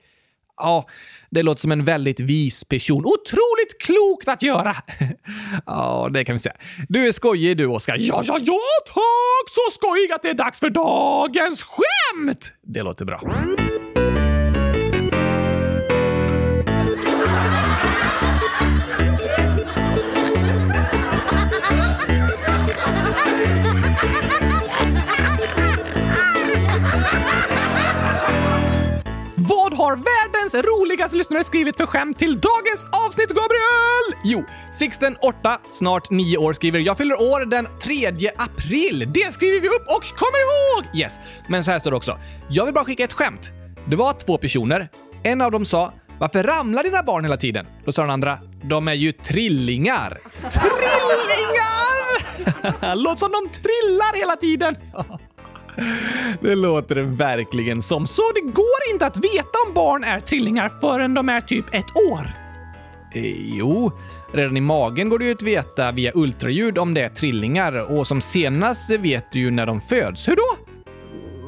Ja, det låter som en väldigt vis person. Otroligt klokt att göra! <laughs> ja, det kan vi säga. Du är skojig du, Oskar. Ja, ja, ja, tack! Så skojig att det är dags för dagens skämt! Det låter bra. Har världens roligaste lyssnare skrivit för skämt till dagens avsnitt, Gabriel? Jo, Sixten 8, snart 9 år, skriver “Jag fyller år den 3 april”. Det skriver vi upp och kommer ihåg! Yes, men så här står det också. “Jag vill bara skicka ett skämt. Det var två personer. En av dem sa “Varför ramlar dina barn hela tiden?” Då sa den andra “De är ju trillingar.” <laughs> Trillingar! <laughs> Låter som de trillar hela tiden. Det låter det verkligen som. Så det går inte att veta om barn är trillingar förrän de är typ ett år? Eh, jo, redan i magen går det ju att veta via ultraljud om det är trillingar och som senast vet du ju när de föds. Hur då?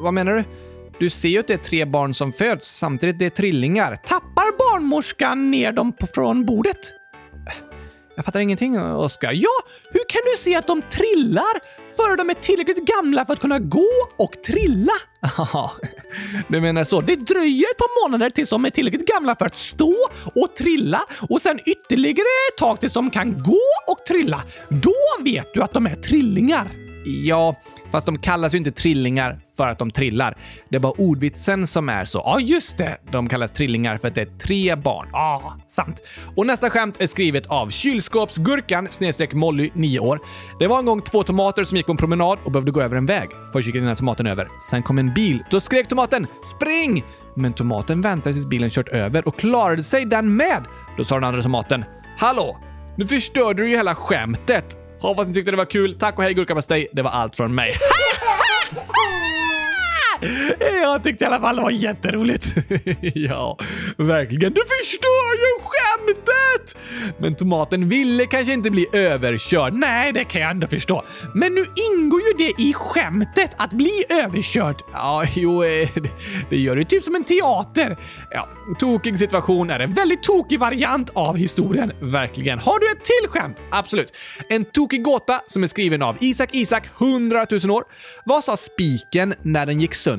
Vad menar du? Du ser ju att det är tre barn som föds samtidigt det är trillingar. Tappar barnmorskan ner dem från bordet? Jag fattar ingenting, Oskar. Ja, hur kan du se att de trillar före de är tillräckligt gamla för att kunna gå och trilla? du menar så. Det dröjer ett par månader tills de är tillräckligt gamla för att stå och trilla och sen ytterligare ett tag tills de kan gå och trilla. Då vet du att de är trillingar. Ja, fast de kallas ju inte trillingar för att de trillar. Det är bara ordvitsen som är så. Ja, just det! De kallas trillingar för att det är tre barn. Ja, ah, sant. Och nästa skämt är skrivet av kylskåpsgurkan snedstreck Molly, 9 år. Det var en gång två tomater som gick på en promenad och behövde gå över en väg. Först gick den ena tomaten över. Sen kom en bil. Då skrek tomaten “Spring!” Men tomaten väntade tills bilen kört över och klarade sig den med. Då sa den andra tomaten “Hallå! Nu förstörde du ju hela skämtet!” Hoppas ni tyckte det var kul. Tack och hej gurkapastej. Det var allt från mig. <laughs> <laughs> <laughs> Jag tyckte i alla fall det var jätteroligt. <laughs> ja, verkligen. Du förstår ju skämtet! Men tomaten ville kanske inte bli överkörd. Nej, det kan jag ändå förstå. Men nu ingår ju det i skämtet att bli överkörd. Ja, jo, eh, det gör det typ som en teater. Ja, tokig situation är en väldigt tokig variant av historien. Verkligen. Har du ett till skämt? Absolut. En tokig gåta som är skriven av Isak Isak, 100 000 år. Vad sa spiken när den gick sönder?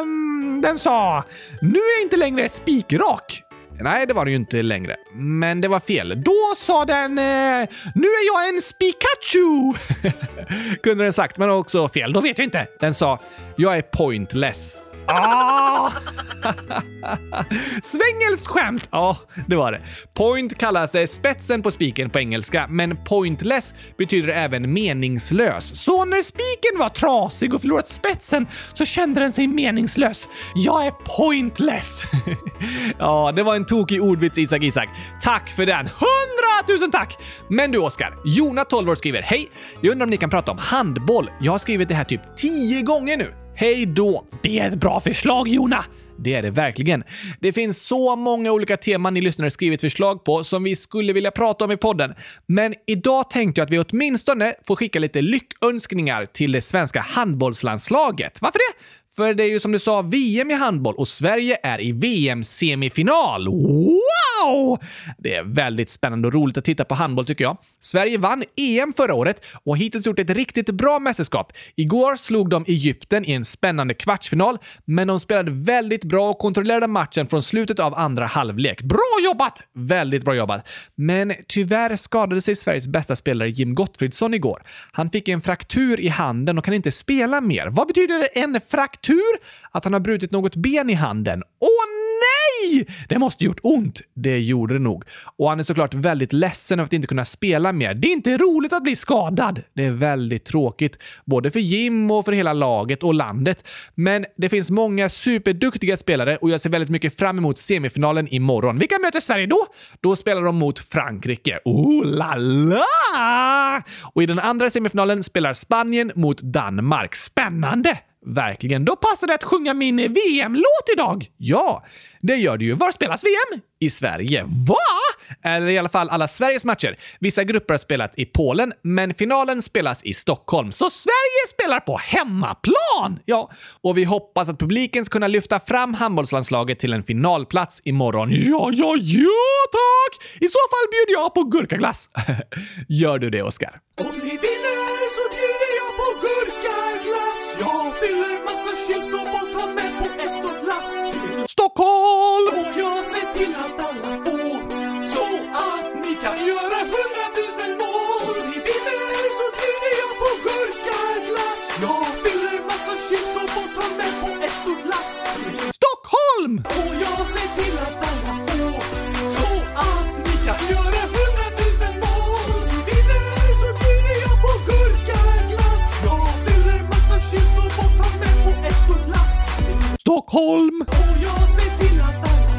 Um, den sa “Nu är jag inte längre spikrak”. Nej, det var den ju inte längre. Men det var fel. Då sa den eh, “Nu är jag en Spikachu!” <laughs> Kunde den sagt, men också fel. Då vet jag inte. Den sa “Jag är pointless”. Ah! <laughs> Svängelskt skämt! Ja, det var det. Point kallas eh, spetsen på spiken på engelska, men pointless betyder även meningslös. Så när spiken var trasig och förlorat spetsen så kände den sig meningslös. Jag är pointless! <laughs> ja, det var en tokig ordvits Isak Isak. Tack för den! Hundratusen tack! Men du Oskar, Jona 12 år skriver Hej! Jag undrar om ni kan prata om handboll. Jag har skrivit det här typ 10 gånger nu. Hej då! Det är ett bra förslag, Jona! Det är det verkligen. Det finns så många olika teman ni lyssnare skrivit förslag på som vi skulle vilja prata om i podden. Men idag tänkte jag att vi åtminstone får skicka lite lyckönskningar till det svenska handbollslandslaget. Varför det? För det är ju som du sa VM i handboll och Sverige är i VM-semifinal. Wow! Det är väldigt spännande och roligt att titta på handboll tycker jag. Sverige vann EM förra året och har hittills gjort ett riktigt bra mästerskap. Igår slog de Egypten i en spännande kvartsfinal, men de spelade väldigt bra och kontrollerade matchen från slutet av andra halvlek. Bra jobbat! Väldigt bra jobbat. Men tyvärr skadade sig Sveriges bästa spelare Jim Gottfridsson igår. Han fick en fraktur i handen och kan inte spela mer. Vad betyder en fraktur? Tur att han har brutit något ben i handen. Åh nej! Det måste gjort ont. Det gjorde det nog. Och han är såklart väldigt ledsen över att inte kunna spela mer. Det är inte roligt att bli skadad. Det är väldigt tråkigt, både för Jim och för hela laget och landet. Men det finns många superduktiga spelare och jag ser väldigt mycket fram emot semifinalen imorgon. Vilka möter Sverige då? Då spelar de mot Frankrike. Oh la la! Och i den andra semifinalen spelar Spanien mot Danmark. Spännande! Verkligen. Då passar det att sjunga min VM-låt idag! Ja, det gör det ju. Var spelas VM? I Sverige. Va? Eller i alla fall alla Sveriges matcher. Vissa grupper har spelat i Polen, men finalen spelas i Stockholm. Så Sverige spelar på hemmaplan! Ja, och vi hoppas att publiken ska kunna lyfta fram handbollslandslaget till en finalplats imorgon. Ja, ja, ja tack! I så fall bjuder jag på gurkaglass. <laughs> Gör du det, Oskar? Stockholm! Och jag ser till att alla får så att ni kan göra hundratusen mål. Ni vinner så bjuder jag på gurkaglass. Jag fyller massa kylskåp och tar med på ett stort lass Stockholm! och jag ser till att alla får så att ni kan göra Stockholm! och jag ser till att alla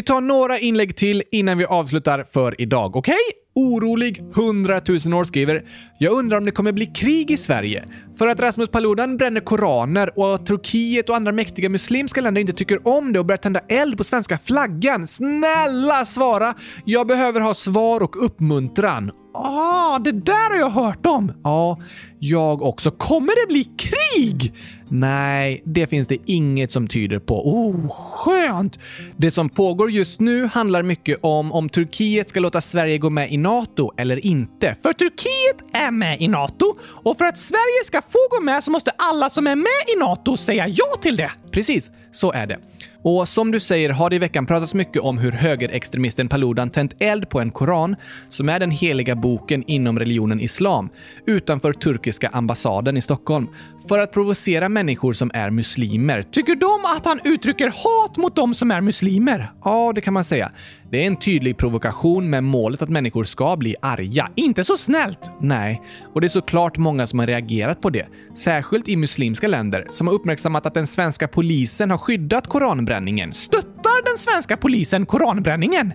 Vi tar några inlägg till innan vi avslutar för idag, okej? Orolig 100 000 år skriver “Jag undrar om det kommer bli krig i Sverige? För att Rasmus Paludan bränner koraner och att Turkiet och andra mäktiga muslimska länder inte tycker om det och börjar tända eld på svenska flaggan. Snälla svara! Jag behöver ha svar och uppmuntran. Ah, det där har jag hört om! Ja, jag också. Kommer det bli krig? Nej, det finns det inget som tyder på. Oh, skönt! Det som pågår just nu handlar mycket om om Turkiet ska låta Sverige gå med i NATO eller inte. För Turkiet är med i NATO och för att Sverige ska få gå med så måste alla som är med i NATO säga ja till det. Precis, så är det. Och som du säger har det i veckan pratats mycket om hur högerextremisten Paludan tänt eld på en koran, som är den heliga boken inom religionen islam, utanför turkiska ambassaden i Stockholm, för att provocera människor som är muslimer. Tycker de att han uttrycker hat mot de som är muslimer? Ja, det kan man säga. Det är en tydlig provokation med målet att människor ska bli arga. Inte så snällt! Nej, och det är såklart många som har reagerat på det. Särskilt i muslimska länder som har uppmärksammat att den svenska polisen har skyddat koranbränningen. Stöttar den svenska polisen koranbränningen?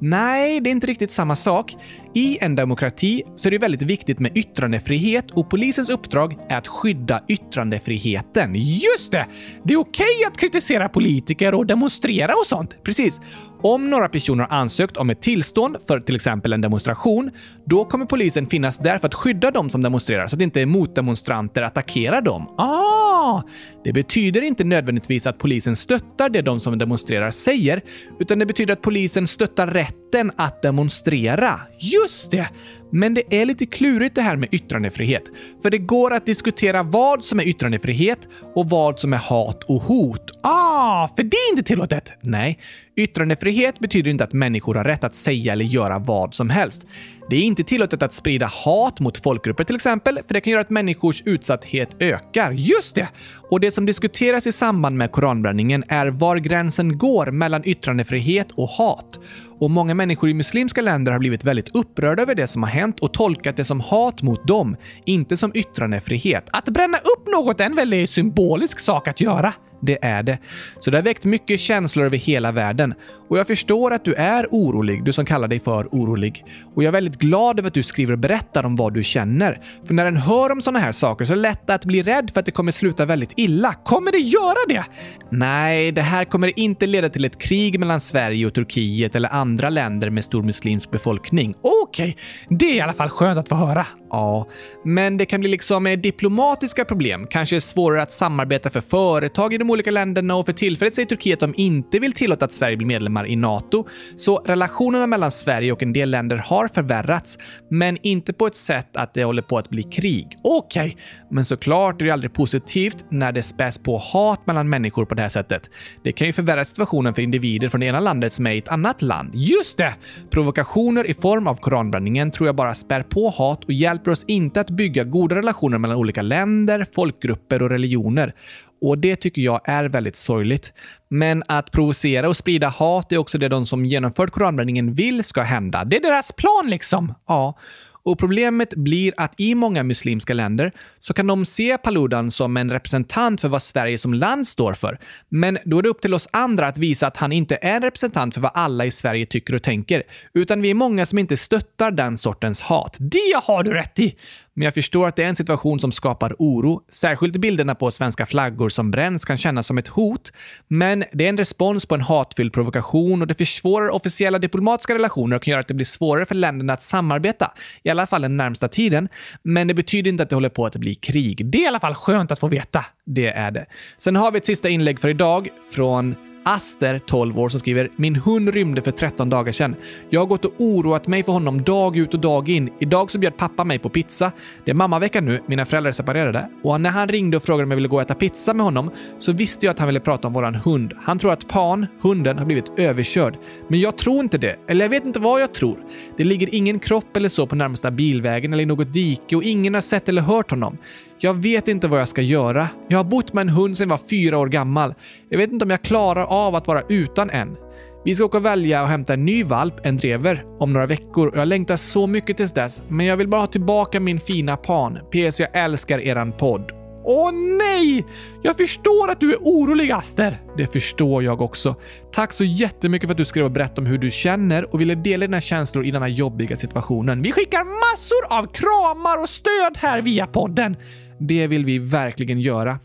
Nej, det är inte riktigt samma sak. I en demokrati så är det väldigt viktigt med yttrandefrihet och polisens uppdrag är att skydda yttrandefriheten. Just det! Det är okej att kritisera politiker och demonstrera och sånt. Precis. Om några personer har ansökt om ett tillstånd för till exempel en demonstration, då kommer polisen finnas där för att skydda dem som demonstrerar så att inte motdemonstranter attackerar dem. Ah! Det betyder inte nödvändigtvis att polisen stöttar det de som demonstrerar säger, utan det betyder att polisen stöttar rätten att demonstrera. Just Just det! Men det är lite klurigt det här med yttrandefrihet. För det går att diskutera vad som är yttrandefrihet och vad som är hat och hot. Ah, för det är inte tillåtet! Nej, yttrandefrihet betyder inte att människor har rätt att säga eller göra vad som helst. Det är inte tillåtet att sprida hat mot folkgrupper till exempel, för det kan göra att människors utsatthet ökar. Just det! Och det som diskuteras i samband med koranbränningen är var gränsen går mellan yttrandefrihet och hat. Och många människor i muslimska länder har blivit väldigt upprörda över det som har hänt och tolkat det som hat mot dem, inte som yttrandefrihet. Att bränna upp något är en väldigt symbolisk sak att göra. Det är det. Så det har väckt mycket känslor över hela världen. Och jag förstår att du är orolig, du som kallar dig för orolig. Och jag är väldigt glad över att du skriver och berättar om vad du känner. För när en hör om sådana här saker så är det lätt att bli rädd för att det kommer sluta väldigt illa. Kommer det göra det? Nej, det här kommer inte leda till ett krig mellan Sverige och Turkiet eller andra länder med stor muslimsk befolkning. Okej, okay. det är i alla fall skönt att få höra. Ja, men det kan bli liksom eh, diplomatiska problem. Kanske svårare att samarbeta för företag i de olika länderna och för tillfället säger Turkiet att de inte vill tillåta att Sverige blir medlemmar i NATO. Så relationerna mellan Sverige och en del länder har förvärrats, men inte på ett sätt att det håller på att bli krig. Okej, okay. men såklart är det aldrig positivt när det späs på hat mellan människor på det här sättet. Det kan ju förvärra situationen för individer från det ena landet som är i ett annat land. Just det! Provokationer i form av koranbränningen tror jag bara spär på hat och hjälper oss inte att bygga goda relationer mellan olika länder, folkgrupper och religioner. Och det tycker jag är väldigt sorgligt. Men att provocera och sprida hat är också det de som genomfört koranbränningen vill ska hända. Det är deras plan liksom. Ja. Och problemet blir att i många muslimska länder så kan de se Paludan som en representant för vad Sverige som land står för. Men då är det upp till oss andra att visa att han inte är en representant för vad alla i Sverige tycker och tänker, utan vi är många som inte stöttar den sortens hat. Det har du rätt i! Men jag förstår att det är en situation som skapar oro. Särskilt bilderna på svenska flaggor som bränns kan kännas som ett hot. Men det är en respons på en hatfylld provokation och det försvårar officiella diplomatiska relationer och kan göra att det blir svårare för länderna att samarbeta. I alla fall den närmsta tiden. Men det betyder inte att det håller på att bli krig. Det är i alla fall skönt att få veta. Det är det. Sen har vi ett sista inlägg för idag från Aster, 12 år, som skriver “Min hund rymde för 13 dagar sedan. Jag har gått och oroat mig för honom dag ut och dag in. Idag så bjöd pappa mig på pizza. Det är mammavecka nu, mina föräldrar är separerade. Och när han ringde och frågade om jag ville gå och äta pizza med honom så visste jag att han ville prata om våran hund. Han tror att Pan, hunden, har blivit överkörd. Men jag tror inte det. Eller jag vet inte vad jag tror. Det ligger ingen kropp eller så på närmsta bilvägen eller i något dike och ingen har sett eller hört honom. Jag vet inte vad jag ska göra. Jag har bott med en hund sedan jag var fyra år gammal. Jag vet inte om jag klarar av att vara utan en. Vi ska åka och välja och hämta en ny valp, en drever, om några veckor och jag längtar så mycket tills dess. Men jag vill bara ha tillbaka min fina pan. PS, jag älskar eran podd. Åh nej! Jag förstår att du är orolig, Aster. Det förstår jag också. Tack så jättemycket för att du skrev och berättade om hur du känner och ville dela dina känslor i denna jobbiga situationen. Vi skickar massor av kramar och stöd här via podden. Det vill vi verkligen göra.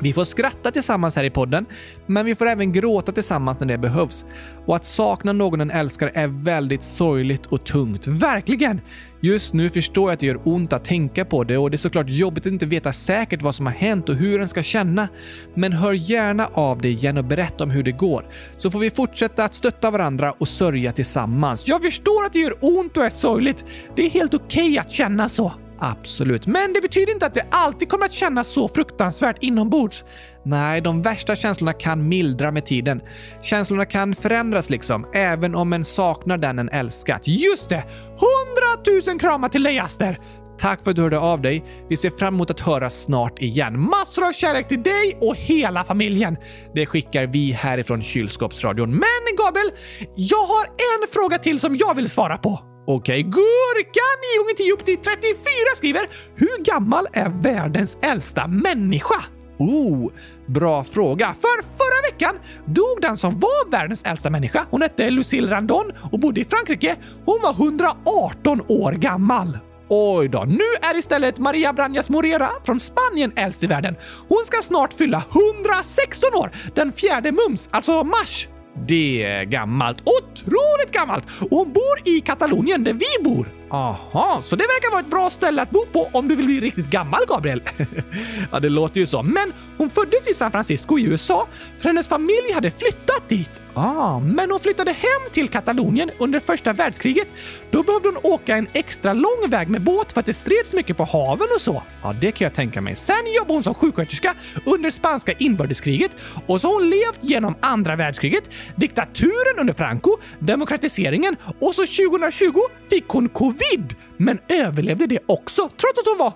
Vi får skratta tillsammans här i podden, men vi får även gråta tillsammans när det behövs. Och att sakna någon en älskar är väldigt sorgligt och tungt. Verkligen! Just nu förstår jag att det gör ont att tänka på det och det är såklart jobbigt att inte veta säkert vad som har hänt och hur en ska känna. Men hör gärna av dig igen och berätta om hur det går, så får vi fortsätta att stötta varandra och sörja tillsammans. Jag förstår att det gör ont och är sorgligt. Det är helt okej okay att känna så. Absolut, men det betyder inte att det alltid kommer att kännas så fruktansvärt inombords. Nej, de värsta känslorna kan mildra med tiden. Känslorna kan förändras liksom, även om en saknar den en älskat. Just det! Hundratusen kramar till dig Aster! Tack för att du hörde av dig. Vi ser fram emot att höras snart igen. Massor av kärlek till dig och hela familjen. Det skickar vi härifrån kylskåpsradion. Men Gabriel, jag har en fråga till som jag vill svara på. Okej, Gurka 9 gånger 10 upp till 34 skriver “Hur gammal är världens äldsta människa?” Oh, bra fråga. För förra veckan dog den som var världens äldsta människa. Hon hette Lucille Randon och bodde i Frankrike. Hon var 118 år gammal. Oj då, nu är istället Maria Branjas Morera från Spanien äldst i världen. Hon ska snart fylla 116 år den fjärde mums, alltså mars. Det är gammalt. Otroligt gammalt! Och hon bor i Katalonien där vi bor. Aha, så det verkar vara ett bra ställe att bo på om du vill bli riktigt gammal, Gabriel. <laughs> ja, det låter ju så. Men hon föddes i San Francisco i USA för hennes familj hade flyttat dit. Ah, men hon flyttade hem till Katalonien under första världskriget. Då behövde hon åka en extra lång väg med båt för att det streds mycket på haven och så. Ja, det kan jag tänka mig. Sen jobbade hon som sjuksköterska under spanska inbördeskriget och så har hon levt genom andra världskriget, diktaturen under Franco, demokratiseringen och så 2020 fick hon covid, men överlevde det också trots att hon var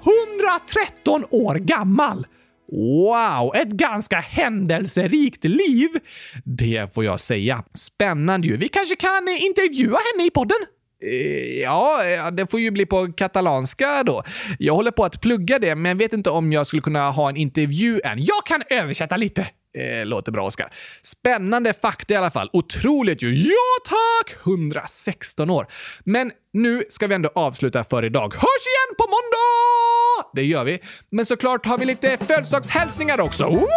113 år gammal. Wow, ett ganska händelserikt liv! Det får jag säga. Spännande ju. Vi kanske kan eh, intervjua henne i podden? Eh, ja, eh, det får ju bli på katalanska då. Jag håller på att plugga det, men vet inte om jag skulle kunna ha en intervju än. Jag kan översätta lite. Eh, låter bra, Oskar. Spännande fakta i alla fall. Otroligt ju. Ja, tack! 116 år. Men nu ska vi ändå avsluta för idag. Hörs igen på måndag! Det gör vi. Men såklart har vi lite födelsedagshälsningar också. Woho!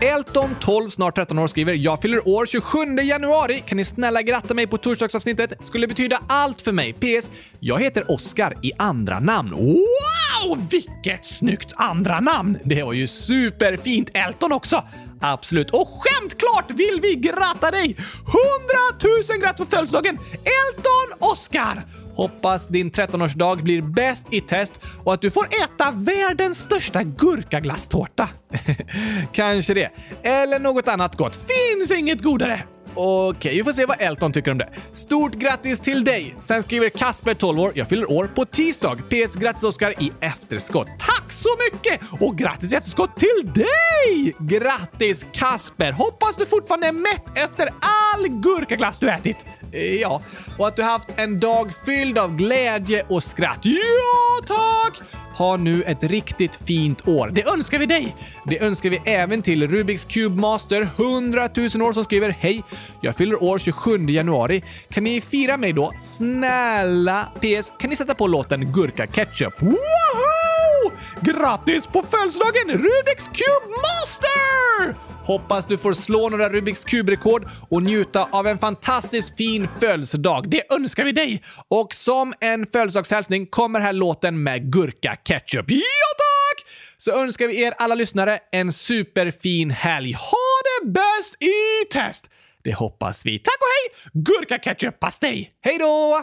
Elton, 12, snart 13 år, skriver “Jag fyller år 27 januari. Kan ni snälla gratta mig på torsdagsavsnittet? Skulle betyda allt för mig. PS. Jag heter Oskar i andra namn.” Wow! Vilket snyggt andra namn! Det var ju superfint Elton också. Absolut. Och skämtklart vill vi gratta dig! 100 000 grattis på födelsedagen! Elton Oskar! Hoppas din 13-årsdag blir bäst i test och att du får äta världens största gurkaglasstårta. <laughs> Kanske det. Eller något annat gott. Finns inget godare! Okej, vi får se vad Elton tycker om det. Stort grattis till dig! Sen skriver Kasper, 12 år. Jag fyller år på tisdag. PS grattis Oskar i efterskott. Tack så mycket! Och grattis i efterskott till dig! Grattis Kasper! Hoppas du fortfarande är mätt efter all gurkaglass du ätit. Eh, Ja, och att du haft en dag fylld av glädje och skratt. Ja, tack! Ha nu ett riktigt fint år. Det önskar vi dig! Det önskar vi även till Rubiks Cube Master 100 000 år som skriver Hej! Jag fyller år 27 januari. Kan ni fira mig då? Snälla! PS. Kan ni sätta på låten Gurka Ketchup? Woho! Grattis på födelsedagen Rubiks Cube Master! Hoppas du får slå några Rubiks Cube-rekord och njuta av en fantastiskt fin födelsedag. Det önskar vi dig! Och som en födelsedagshälsning kommer här låten med Gurka Ketchup. Ja tack! Så önskar vi er alla lyssnare en superfin helg. Ha det bäst i test! Det hoppas vi. Tack och hej! Gurka Ketchup Pastej! Hej då!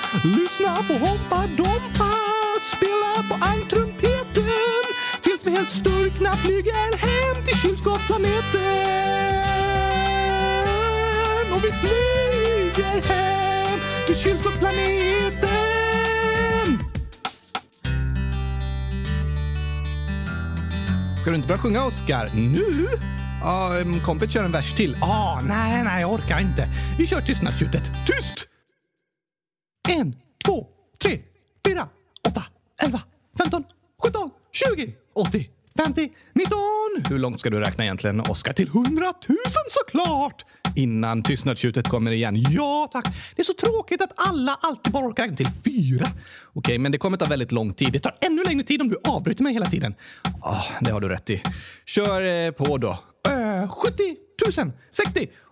Lyssna på Hoppa Dompa, spela på ankrumpeten Tills vi helt sturkna flyger hem till kylskåpsplaneten. Och vi flyger hem till kylskåpsplaneten. Ska du inte börja sjunga, Oskar? Nu? Ja, um, kompet kör en vers till. Ah, nej, nej, jag orkar inte. Vi kör tystnadstjutet. Tyst! En, två, tre, fyra, åtta, elva, femton, sjutton, tjugo, åttio, femtio, nitton. Hur långt ska du räkna egentligen, Oskar? Till hundratusen såklart! Innan tystnadstjutet kommer igen. Ja, tack. Det är så tråkigt att alla alltid bara orkar räkna till fyra. Okej, men det kommer ta väldigt lång tid. Det tar ännu längre tid om du avbryter mig hela tiden. Ah, det har du rätt i. Kör eh, på då. Uh, 70 000, 60,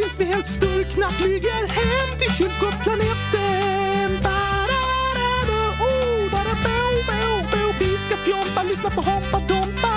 tills vi helt sturkna flyger hem till kylskåpsplaneten. Oh, bo. Vi ska fjompa, lyssna på Hoppa Dompa.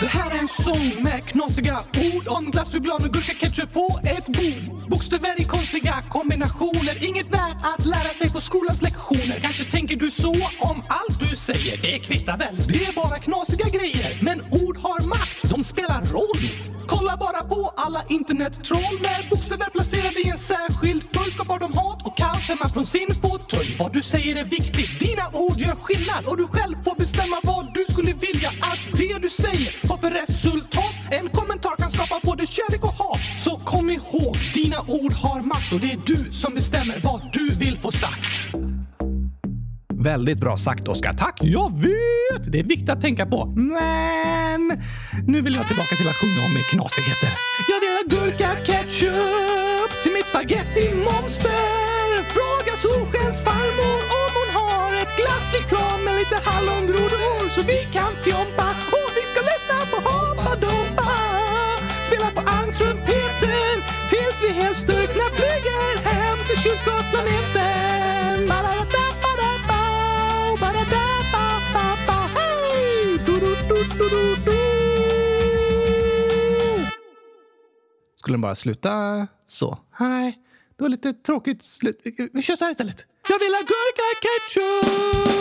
Det här är en sång med knasiga ord om glass, choklad och gurkaketchup på ett bord. Bokstäver i konstiga kombinationer, inget värt att lära sig på skolans lektioner. Kanske tänker du så om allt du säger, det kvittar väl, det är bara knasiga grejer. Men ord har makt, de spelar roll. Kolla bara på alla internettroll med bokstäver placerade i en särskild följd skapar de hat och kaos hemma från sin fåtölj. Vad du säger är viktigt, dina ord gör skillnad och du själv får bestämma vad du skulle vilja att det du säger har för resultat. En kommentar kan skapa både kärlek och hat. Så kom ihåg, dina ord har makt och det är du som bestämmer vad du vill få sagt. Väldigt bra sagt, Oskar. Tack! Jag vet! Det är viktigt att tänka på. Men nu vill jag tillbaka till att sjunga om knasigheter. Jag vill ha gurka ketchup till mitt spaghetti-monster. Fråga Solskens farmor om hon har ett glassflygplan med lite hallongrodor så vi kan fjompa och vi ska lyssna på Hoppa Dompa. Spela på tills vi helt sturkna flyger hem till kylskåpsplaneten. Skulle den bara sluta så? Nej, det var lite tråkigt slut. Vi kör så här istället. Jag vill ha gurka ketchup